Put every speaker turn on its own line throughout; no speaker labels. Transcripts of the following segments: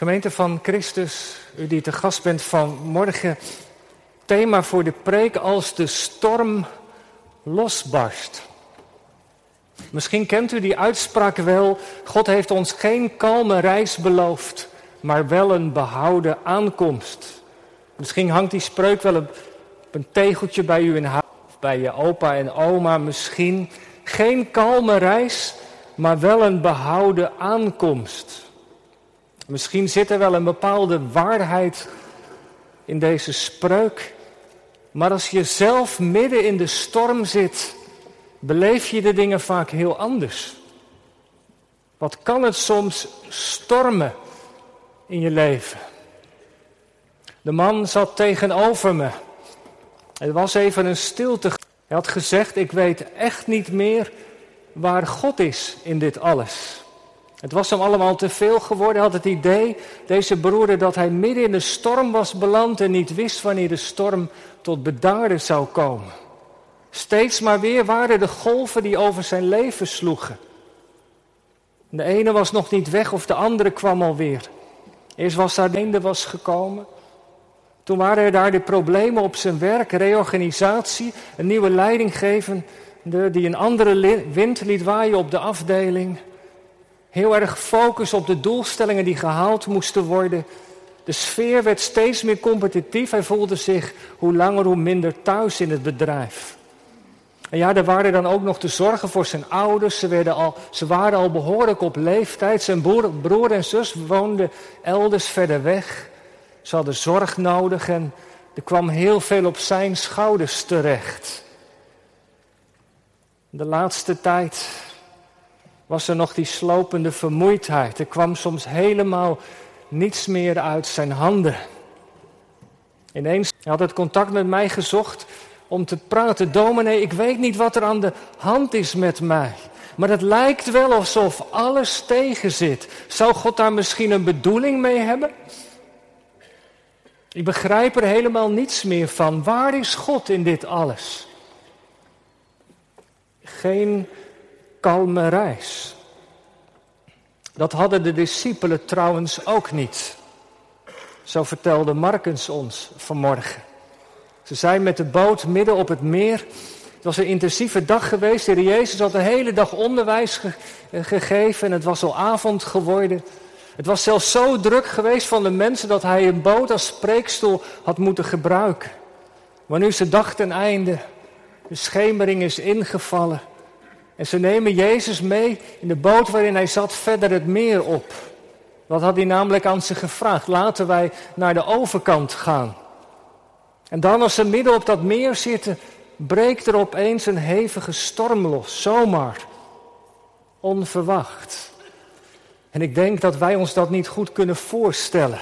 Gemeente van Christus, u die te gast bent vanmorgen, thema voor de preek als de storm losbarst. Misschien kent u die uitspraak wel, God heeft ons geen kalme reis beloofd, maar wel een behouden aankomst. Misschien hangt die spreuk wel op een tegeltje bij u in huis, bij je opa en oma misschien. Geen kalme reis, maar wel een behouden aankomst. Misschien zit er wel een bepaalde waarheid in deze spreuk. Maar als je zelf midden in de storm zit, beleef je de dingen vaak heel anders. Wat kan het soms stormen in je leven? De man zat tegenover me. Er was even een stilte. Hij had gezegd: Ik weet echt niet meer waar God is in dit alles. Het was hem allemaal te veel geworden. Had het idee, deze broeder, dat hij midden in de storm was beland en niet wist wanneer de storm tot bedaarden zou komen. Steeds maar weer waren de golven die over zijn leven sloegen. De ene was nog niet weg of de andere kwam alweer. Eerst was daar de was gekomen. Toen waren er daar de problemen op zijn werk, reorganisatie, een nieuwe leidinggevende die een andere wind liet waaien op de afdeling. Heel erg focus op de doelstellingen die gehaald moesten worden. De sfeer werd steeds meer competitief. Hij voelde zich hoe langer hoe minder thuis in het bedrijf. En ja, er waren dan ook nog de zorgen voor zijn ouders. Ze, werden al, ze waren al behoorlijk op leeftijd. Zijn broer, broer en zus woonden elders verder weg. Ze hadden zorg nodig en er kwam heel veel op zijn schouders terecht. De laatste tijd was er nog die slopende vermoeidheid. Er kwam soms helemaal niets meer uit zijn handen. Ineens had het contact met mij gezocht om te praten. Dominee, ik weet niet wat er aan de hand is met mij. Maar het lijkt wel alsof alles tegen zit. Zou God daar misschien een bedoeling mee hebben? Ik begrijp er helemaal niets meer van. Waar is God in dit alles? Geen kalme reis. Dat hadden de discipelen trouwens ook niet. Zo vertelde Markens ons vanmorgen. Ze zijn met de boot midden op het meer. Het was een intensieve dag geweest. De Jezus had de hele dag onderwijs gegeven en het was al avond geworden. Het was zelfs zo druk geweest van de mensen dat hij een boot als spreekstoel had moeten gebruiken. Maar nu is de dag ten einde. De schemering is ingevallen. En ze nemen Jezus mee in de boot waarin hij zat verder het meer op. Wat had hij namelijk aan ze gevraagd? Laten wij naar de overkant gaan. En dan als ze midden op dat meer zitten, breekt er opeens een hevige storm los. Zomaar. Onverwacht. En ik denk dat wij ons dat niet goed kunnen voorstellen.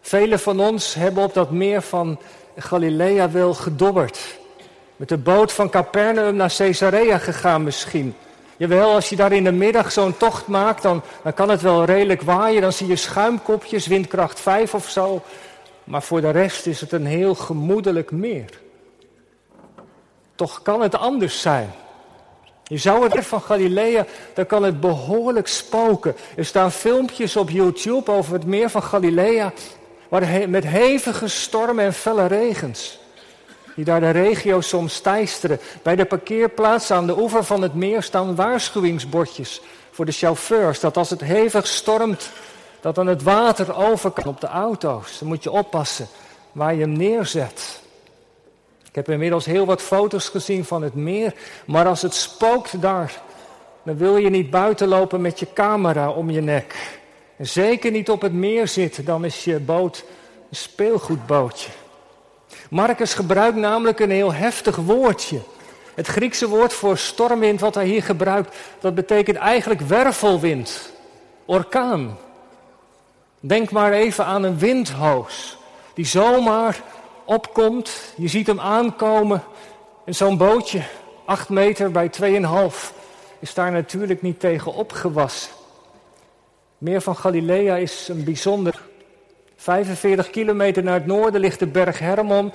Velen van ons hebben op dat meer van Galilea wel gedobberd. Met de boot van Capernaum naar Caesarea gegaan misschien. Jawel, als je daar in de middag zo'n tocht maakt, dan, dan kan het wel redelijk waaien. Dan zie je schuimkopjes, windkracht 5 of zo. Maar voor de rest is het een heel gemoedelijk meer. Toch kan het anders zijn. Je zou het van Galilea, dan kan het behoorlijk spoken. Er staan filmpjes op YouTube over het meer van Galilea, waar met hevige stormen en felle regens die daar de regio soms teisteren. Bij de parkeerplaats aan de oever van het meer staan waarschuwingsbordjes voor de chauffeurs. Dat als het hevig stormt, dat dan het water over kan op de auto's. Dan moet je oppassen waar je hem neerzet. Ik heb inmiddels heel wat foto's gezien van het meer. Maar als het spookt daar, dan wil je niet buiten lopen met je camera om je nek. En zeker niet op het meer zitten, dan is je boot een speelgoedbootje. Marcus gebruikt namelijk een heel heftig woordje. Het Griekse woord voor stormwind wat hij hier gebruikt, dat betekent eigenlijk wervelwind, orkaan. Denk maar even aan een windhoos die zomaar opkomt. Je ziet hem aankomen en zo'n bootje, acht meter bij 2,5, is daar natuurlijk niet tegen opgewassen. Meer van Galilea is een bijzonder 45 kilometer naar het noorden ligt de berg Hermon.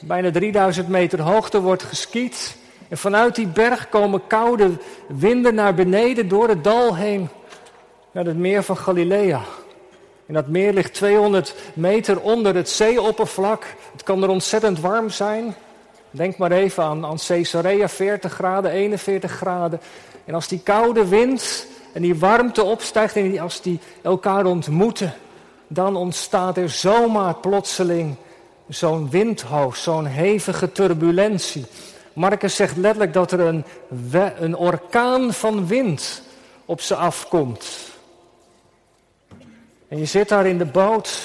Bijna 3000 meter hoogte wordt geskiet. En vanuit die berg komen koude winden naar beneden door het dal heen naar het meer van Galilea. En dat meer ligt 200 meter onder het zeeoppervlak. Het kan er ontzettend warm zijn. Denk maar even aan, aan Caesarea, 40 graden, 41 graden. En als die koude wind en die warmte opstijgt en als die elkaar ontmoeten, dan ontstaat er zomaar plotseling zo'n windhoos, zo'n hevige turbulentie. Marcus zegt letterlijk dat er een, een orkaan van wind op ze afkomt. En je zit daar in de boot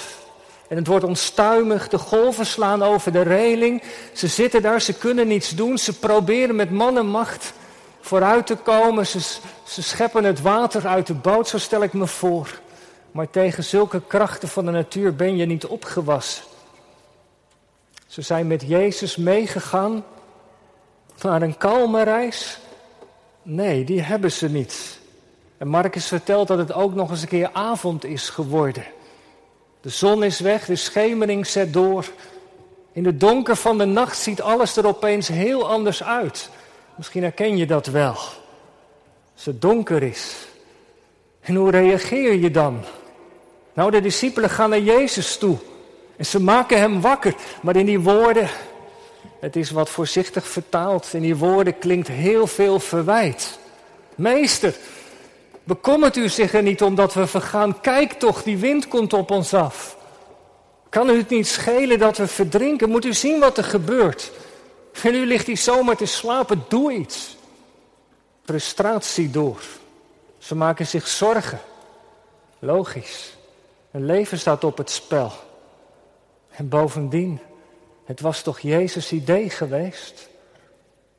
en het wordt onstuimig, de golven slaan over de reling. Ze zitten daar, ze kunnen niets doen, ze proberen met man en macht vooruit te komen. Ze scheppen het water uit de boot, zo stel ik me voor. Maar tegen zulke krachten van de natuur ben je niet opgewassen. Ze zijn met Jezus meegegaan naar een kalme reis. Nee, die hebben ze niet. En Marcus vertelt dat het ook nog eens een keer avond is geworden. De zon is weg, de schemering zet door. In de donker van de nacht ziet alles er opeens heel anders uit. Misschien herken je dat wel. Als het donker is. En hoe reageer je dan? Nou, de discipelen gaan naar Jezus toe. En ze maken hem wakker. Maar in die woorden, het is wat voorzichtig vertaald, in die woorden klinkt heel veel verwijt. Meester, bekommert u zich er niet omdat we vergaan? Kijk toch, die wind komt op ons af. Kan u het niet schelen dat we verdrinken? Moet u zien wat er gebeurt? En u ligt hier zomaar te slapen, doe iets. Frustratie door. Ze maken zich zorgen. Logisch. Een leven staat op het spel. En bovendien, het was toch Jezus' idee geweest?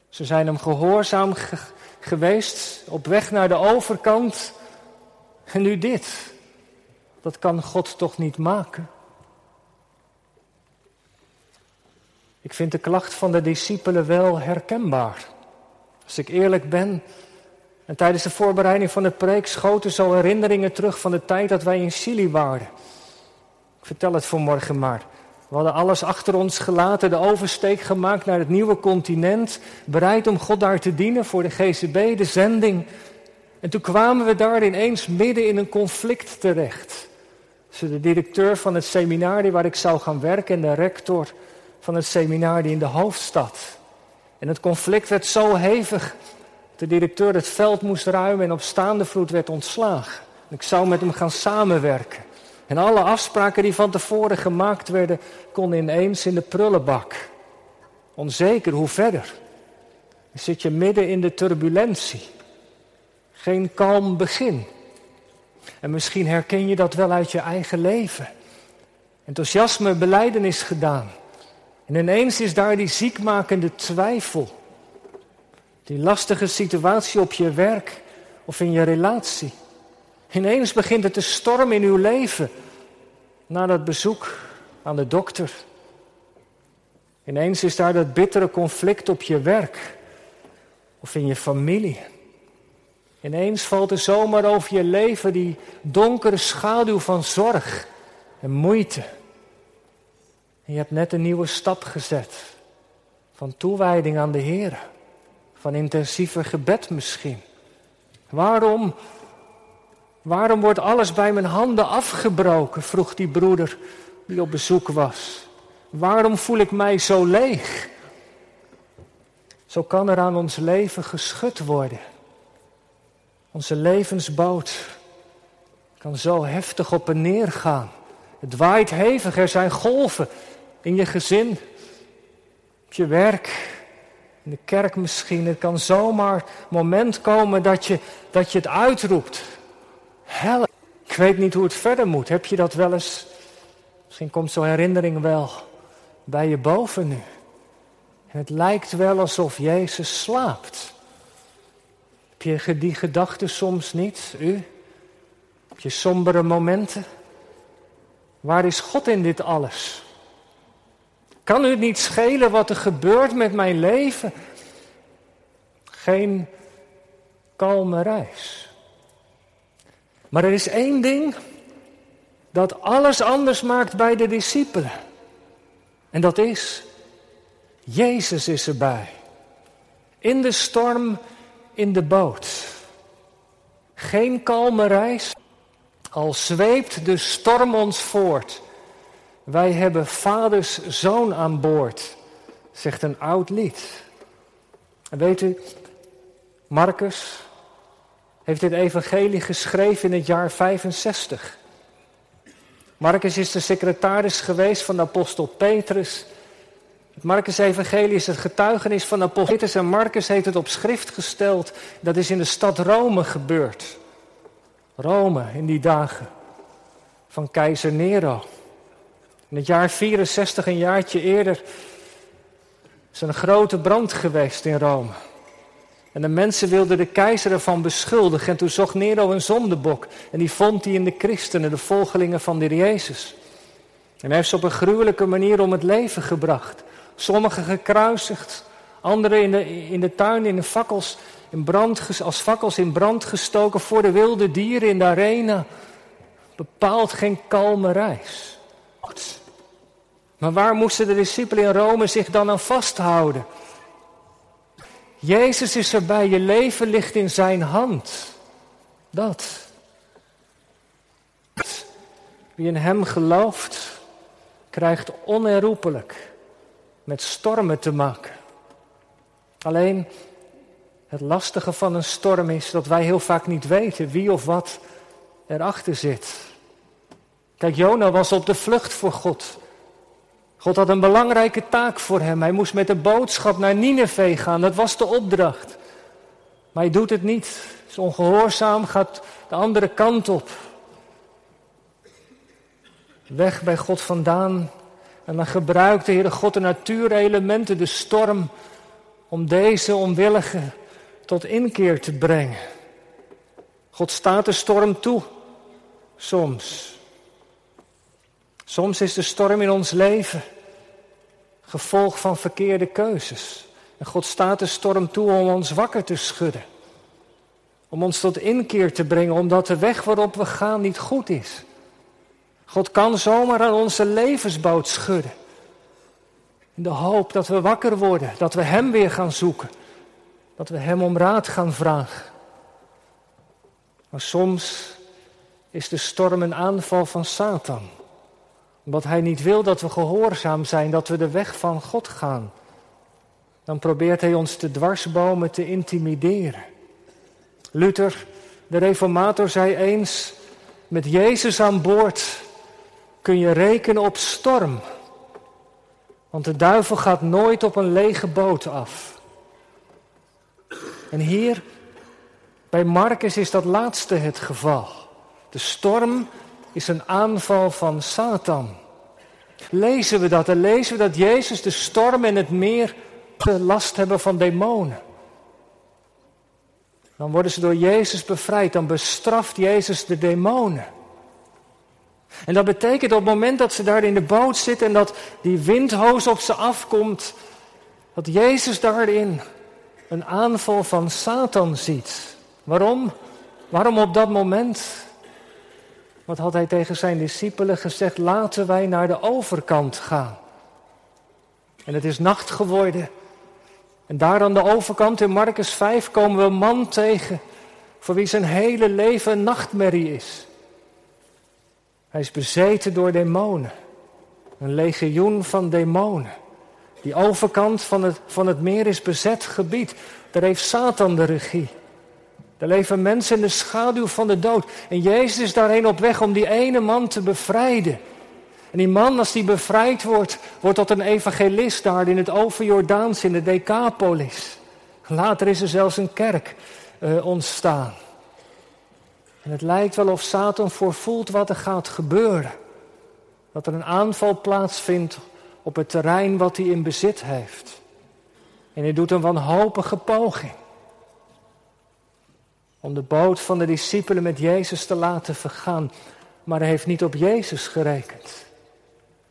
Ze zijn hem gehoorzaam geweest, op weg naar de overkant. En nu dit. Dat kan God toch niet maken? Ik vind de klacht van de discipelen wel herkenbaar. Als ik eerlijk ben. En tijdens de voorbereiding van de preek schoten zo herinneringen terug van de tijd dat wij in Chili waren. Ik vertel het vanmorgen maar. We hadden alles achter ons gelaten, de oversteek gemaakt naar het nieuwe continent, bereid om God daar te dienen voor de GCB, de zending. En toen kwamen we daar ineens midden in een conflict terecht. Tussen de directeur van het seminarie waar ik zou gaan werken en de rector van het seminarie in de hoofdstad. En het conflict werd zo hevig. De directeur het veld moest ruimen en op staande voet werd ontslagen. Ik zou met hem gaan samenwerken. En alle afspraken die van tevoren gemaakt werden, konden ineens in de prullenbak. Onzeker, hoe verder? Dan zit je midden in de turbulentie. Geen kalm begin. En misschien herken je dat wel uit je eigen leven. Enthousiasme, beleidenis gedaan. En ineens is daar die ziekmakende twijfel. Die lastige situatie op je werk of in je relatie. Ineens begint het te stormen in uw leven. Na dat bezoek aan de dokter. Ineens is daar dat bittere conflict op je werk of in je familie. Ineens valt er zomaar over je leven die donkere schaduw van zorg en moeite. En je hebt net een nieuwe stap gezet van toewijding aan de Heer, van intensiever gebed misschien. Waarom Waarom wordt alles bij mijn handen afgebroken? vroeg die broeder die op bezoek was. Waarom voel ik mij zo leeg? Zo kan er aan ons leven geschud worden. Onze levensboot kan zo heftig op en neer gaan. Het waait hevig, er zijn golven in je gezin, op je werk, in de kerk misschien. Het kan zomaar moment komen dat je, dat je het uitroept. Help, ik weet niet hoe het verder moet. Heb je dat wel eens? Misschien komt zo'n herinnering wel bij je boven nu. En het lijkt wel alsof Jezus slaapt. Heb je die gedachten soms niet, u? Heb je sombere momenten? Waar is God in dit alles? Kan u niet schelen wat er gebeurt met mijn leven? Geen kalme reis. Maar er is één ding dat alles anders maakt bij de discipelen. En dat is, Jezus is erbij. In de storm, in de boot. Geen kalme reis, Al zweept de storm ons voort, wij hebben vaders zoon aan boord, zegt een oud lied. En weet u, Marcus heeft dit evangelie geschreven in het jaar 65. Marcus is de secretaris geweest van de apostel Petrus. Het Marcus-evangelie is het getuigenis van de apostel Petrus en Marcus heeft het op schrift gesteld. Dat is in de stad Rome gebeurd. Rome in die dagen van keizer Nero. In het jaar 64, een jaartje eerder, is er een grote brand geweest in Rome. En de mensen wilden de keizer ervan beschuldigen. En toen zocht Nero een zondebok. En die vond hij in de christenen, de volgelingen van de Jezus. En hij heeft ze op een gruwelijke manier om het leven gebracht. Sommigen gekruisigd, anderen in de, in de tuin in de fakkels, in brand, als fakkels in brand gestoken voor de wilde dieren in de arena. Bepaald geen kalme reis. Maar waar moesten de discipelen in Rome zich dan aan vasthouden? Jezus is erbij, je leven ligt in zijn hand. Dat. Wie in hem gelooft, krijgt onherroepelijk met stormen te maken. Alleen het lastige van een storm is dat wij heel vaak niet weten wie of wat erachter zit. Kijk, Jona was op de vlucht voor God. God had een belangrijke taak voor hem. Hij moest met de boodschap naar Nineveh gaan. Dat was de opdracht. Maar hij doet het niet. Is ongehoorzaam, gaat de andere kant op. Weg bij God vandaan. En dan gebruikt de Heere God de natuurelementen, de storm, om deze onwillige tot inkeer te brengen. God staat de storm toe, soms. Soms is de storm in ons leven gevolg van verkeerde keuzes. En God staat de storm toe om ons wakker te schudden. Om ons tot inkeer te brengen, omdat de weg waarop we gaan niet goed is. God kan zomaar aan onze levensboot schudden. In de hoop dat we wakker worden, dat we Hem weer gaan zoeken. Dat we Hem om raad gaan vragen. Maar soms is de storm een aanval van Satan omdat hij niet wil dat we gehoorzaam zijn, dat we de weg van God gaan. Dan probeert hij ons te dwarsbomen te intimideren. Luther, de reformator, zei eens: Met Jezus aan boord kun je rekenen op storm. Want de duivel gaat nooit op een lege boot af. En hier, bij Marcus, is dat laatste het geval. De storm is een aanval van Satan. Lezen we dat? En lezen we dat Jezus de storm en het meer last hebben van demonen. Dan worden ze door Jezus bevrijd. Dan bestraft Jezus de demonen. En dat betekent op het moment dat ze daar in de boot zitten en dat die windhoos op ze afkomt, dat Jezus daarin een aanval van Satan ziet. Waarom? Waarom op dat moment? Wat had hij tegen zijn discipelen gezegd? Laten wij naar de overkant gaan. En het is nacht geworden. En daar aan de overkant in Marcus 5 komen we een man tegen voor wie zijn hele leven een nachtmerrie is. Hij is bezeten door demonen. Een legioen van demonen. Die overkant van het, van het meer is bezet gebied. Daar heeft Satan de regie. Er leven mensen in de schaduw van de dood. En Jezus is daarheen op weg om die ene man te bevrijden. En die man, als die bevrijd wordt, wordt tot een evangelist daar in het Overjordaans, in de Decapolis. Later is er zelfs een kerk uh, ontstaan. En het lijkt wel of Satan voorvoelt wat er gaat gebeuren. Dat er een aanval plaatsvindt op het terrein wat hij in bezit heeft. En hij doet een wanhopige poging om de boot van de discipelen met Jezus te laten vergaan. Maar hij heeft niet op Jezus gerekend.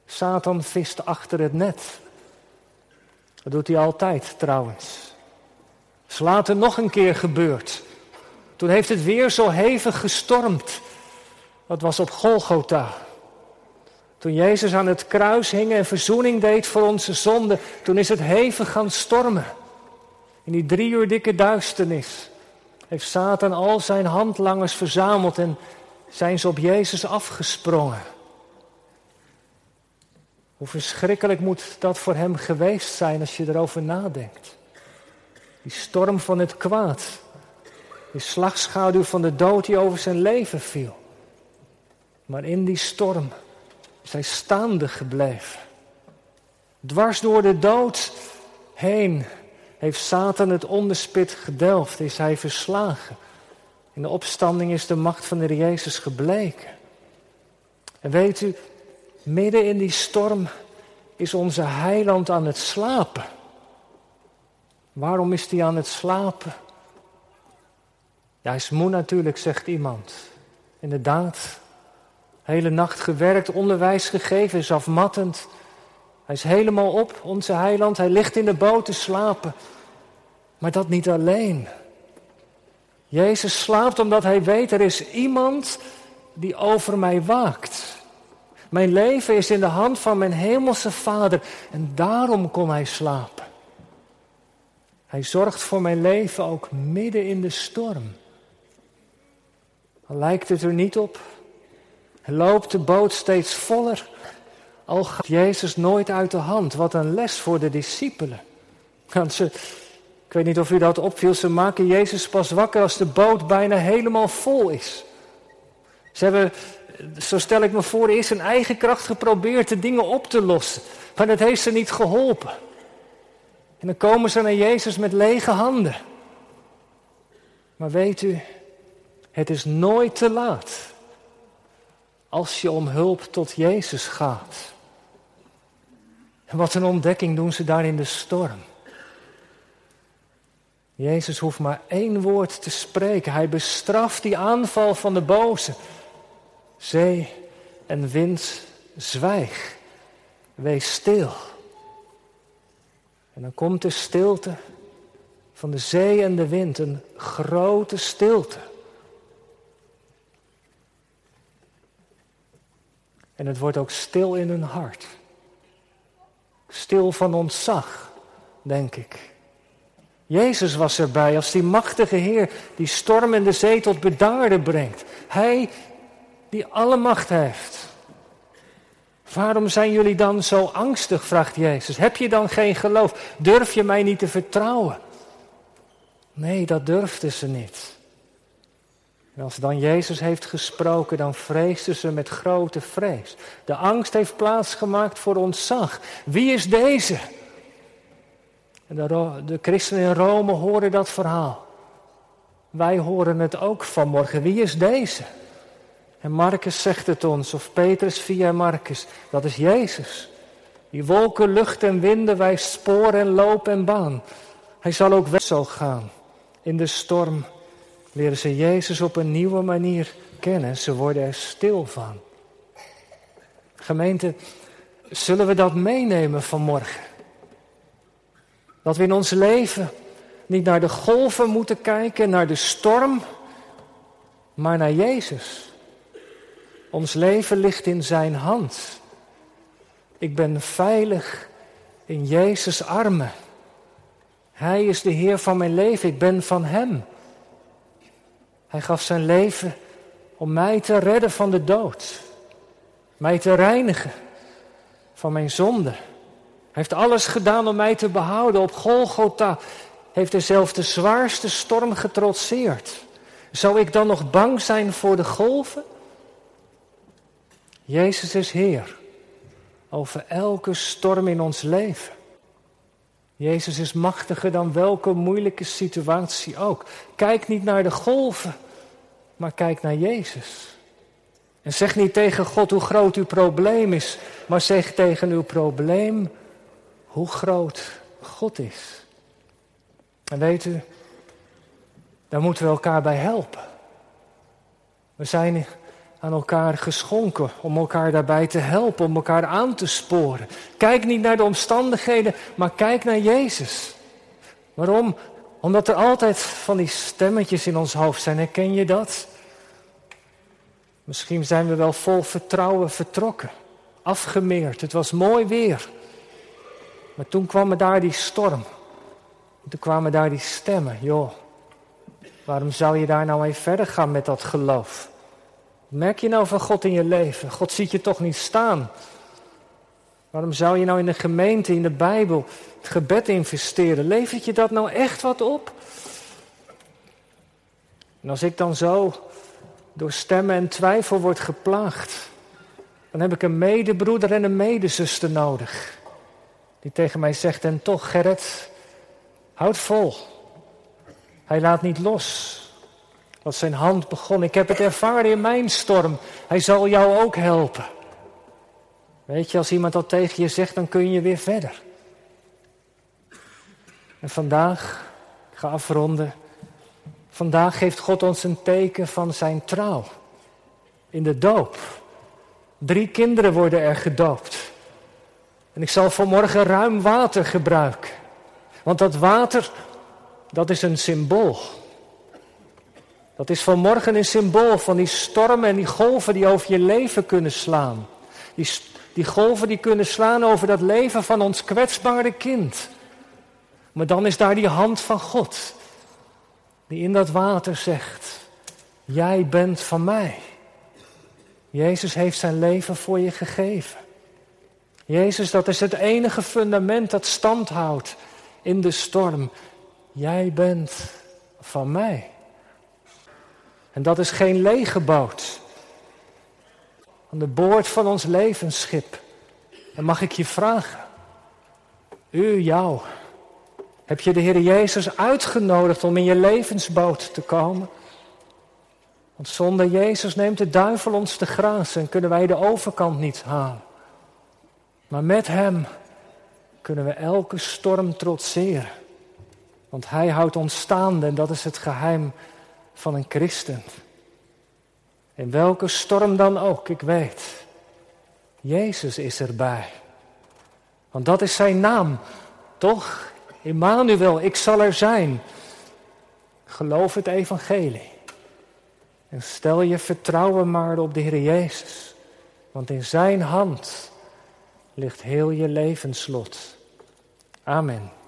Satan vist achter het net. Dat doet hij altijd trouwens. Is later nog een keer gebeurd. Toen heeft het weer zo hevig gestormd. Dat was op Golgotha. Toen Jezus aan het kruis hing en verzoening deed voor onze zonden, toen is het hevig gaan stormen. In die drie uur dikke duisternis heeft Satan al zijn handlangers verzameld en zijn ze op Jezus afgesprongen. Hoe verschrikkelijk moet dat voor hem geweest zijn als je erover nadenkt. Die storm van het kwaad. Die slagschaduw van de dood die over zijn leven viel. Maar in die storm is hij staande gebleven. Dwars door de dood heen heeft Satan het onderspit gedelft, is hij verslagen. In de opstanding is de macht van de Jezus gebleken. En weet u, midden in die storm is onze heiland aan het slapen. Waarom is hij aan het slapen? Ja, hij is moe natuurlijk, zegt iemand. Inderdaad, hele nacht gewerkt, onderwijs gegeven, is afmattend. Hij is helemaal op, onze heiland. Hij ligt in de boot te slapen. Maar dat niet alleen. Jezus slaapt omdat hij weet, er is iemand die over mij waakt. Mijn leven is in de hand van mijn hemelse Vader en daarom kon hij slapen. Hij zorgt voor mijn leven ook midden in de storm. Al lijkt het er niet op, loopt de boot steeds voller, al gaat Jezus nooit uit de hand. Wat een les voor de discipelen. Want ze, ik weet niet of u dat opviel, ze maken Jezus pas wakker als de boot bijna helemaal vol is. Ze hebben, zo stel ik me voor, eerst in eigen kracht geprobeerd de dingen op te lossen. Maar dat heeft ze niet geholpen. En dan komen ze naar Jezus met lege handen. Maar weet u, het is nooit te laat als je om hulp tot Jezus gaat. En wat een ontdekking doen ze daar in de storm. Jezus hoeft maar één woord te spreken. Hij bestraft die aanval van de boze. Zee en wind, zwijg. Wees stil. En dan komt de stilte van de zee en de wind, een grote stilte. En het wordt ook stil in hun hart. Stil van ontzag, denk ik. Jezus was erbij als die machtige Heer die storm de zee tot bedaarde brengt. Hij die alle macht heeft. Waarom zijn jullie dan zo angstig, vraagt Jezus. Heb je dan geen geloof? Durf je mij niet te vertrouwen? Nee, dat durfden ze niet. En als dan Jezus heeft gesproken, dan vreesden ze met grote vrees. De angst heeft plaatsgemaakt voor ontzag. Wie is deze? En de, de christenen in Rome horen dat verhaal. Wij horen het ook vanmorgen. Wie is deze? En Marcus zegt het ons, of Petrus via Marcus, dat is Jezus. Die wolken, lucht en winden wijst spoor en loop en baan. Hij zal ook weg zo gaan in de storm leren ze Jezus op een nieuwe manier kennen. Ze worden er stil van. Gemeente, zullen we dat meenemen vanmorgen? Dat we in ons leven niet naar de golven moeten kijken, naar de storm, maar naar Jezus. Ons leven ligt in Zijn hand. Ik ben veilig in Jezus' armen. Hij is de Heer van mijn leven, ik ben van Hem. Hij gaf zijn leven om mij te redden van de dood. Mij te reinigen van mijn zonde. Hij heeft alles gedaan om mij te behouden. Op Golgotha heeft hij zelf de zwaarste storm getrotseerd. Zou ik dan nog bang zijn voor de golven? Jezus is Heer over elke storm in ons leven. Jezus is machtiger dan welke moeilijke situatie ook. Kijk niet naar de golven, maar kijk naar Jezus. En zeg niet tegen God hoe groot uw probleem is, maar zeg tegen uw probleem hoe groot God is. En weet u, daar moeten we elkaar bij helpen. We zijn aan elkaar geschonken om elkaar daarbij te helpen, om elkaar aan te sporen. Kijk niet naar de omstandigheden, maar kijk naar Jezus. Waarom? Omdat er altijd van die stemmetjes in ons hoofd zijn. Herken je dat? Misschien zijn we wel vol vertrouwen vertrokken, afgemeerd. Het was mooi weer. Maar toen kwam er daar die storm. Toen kwamen daar die stemmen. Joh, waarom zou je daar nou mee verder gaan met dat geloof? Merk je nou van God in je leven? God ziet je toch niet staan. Waarom zou je nou in de gemeente, in de Bijbel, het gebed investeren? Levert je dat nou echt wat op? En als ik dan zo door stemmen en twijfel word geplaagd, dan heb ik een medebroeder en een medezuster nodig. Die tegen mij zegt, en toch Gerrit, houd vol. Hij laat niet los. Wat zijn hand begon. Ik heb het ervaren in mijn storm. Hij zal jou ook helpen. Weet je, als iemand dat tegen je zegt, dan kun je weer verder. En vandaag, ik ga afronden. Vandaag geeft God ons een teken van zijn trouw. In de doop. Drie kinderen worden er gedoopt. En ik zal vanmorgen ruim water gebruiken. Want dat water, dat is een symbool. Dat is vanmorgen een symbool van die stormen en die golven die over je leven kunnen slaan. Die, die golven die kunnen slaan over dat leven van ons kwetsbare kind. Maar dan is daar die hand van God. Die in dat water zegt, jij bent van mij. Jezus heeft zijn leven voor je gegeven. Jezus, dat is het enige fundament dat stand houdt in de storm. Jij bent van mij. En dat is geen lege boot. Aan de boord van ons levensschip. En mag ik je vragen, u, jou, heb je de Heer Jezus uitgenodigd om in je levensboot te komen? Want zonder Jezus neemt de duivel ons te grazen en kunnen wij de overkant niet halen. Maar met Hem kunnen we elke storm trotseren. Want Hij houdt ons staande en dat is het geheim van een christen. In welke storm dan ook, ik weet. Jezus is erbij. Want dat is zijn naam, toch? Immanuel, ik zal er zijn. Geloof het evangelie. En stel je vertrouwen maar op de Heer Jezus. Want in zijn hand ligt heel je levenslot. Amen.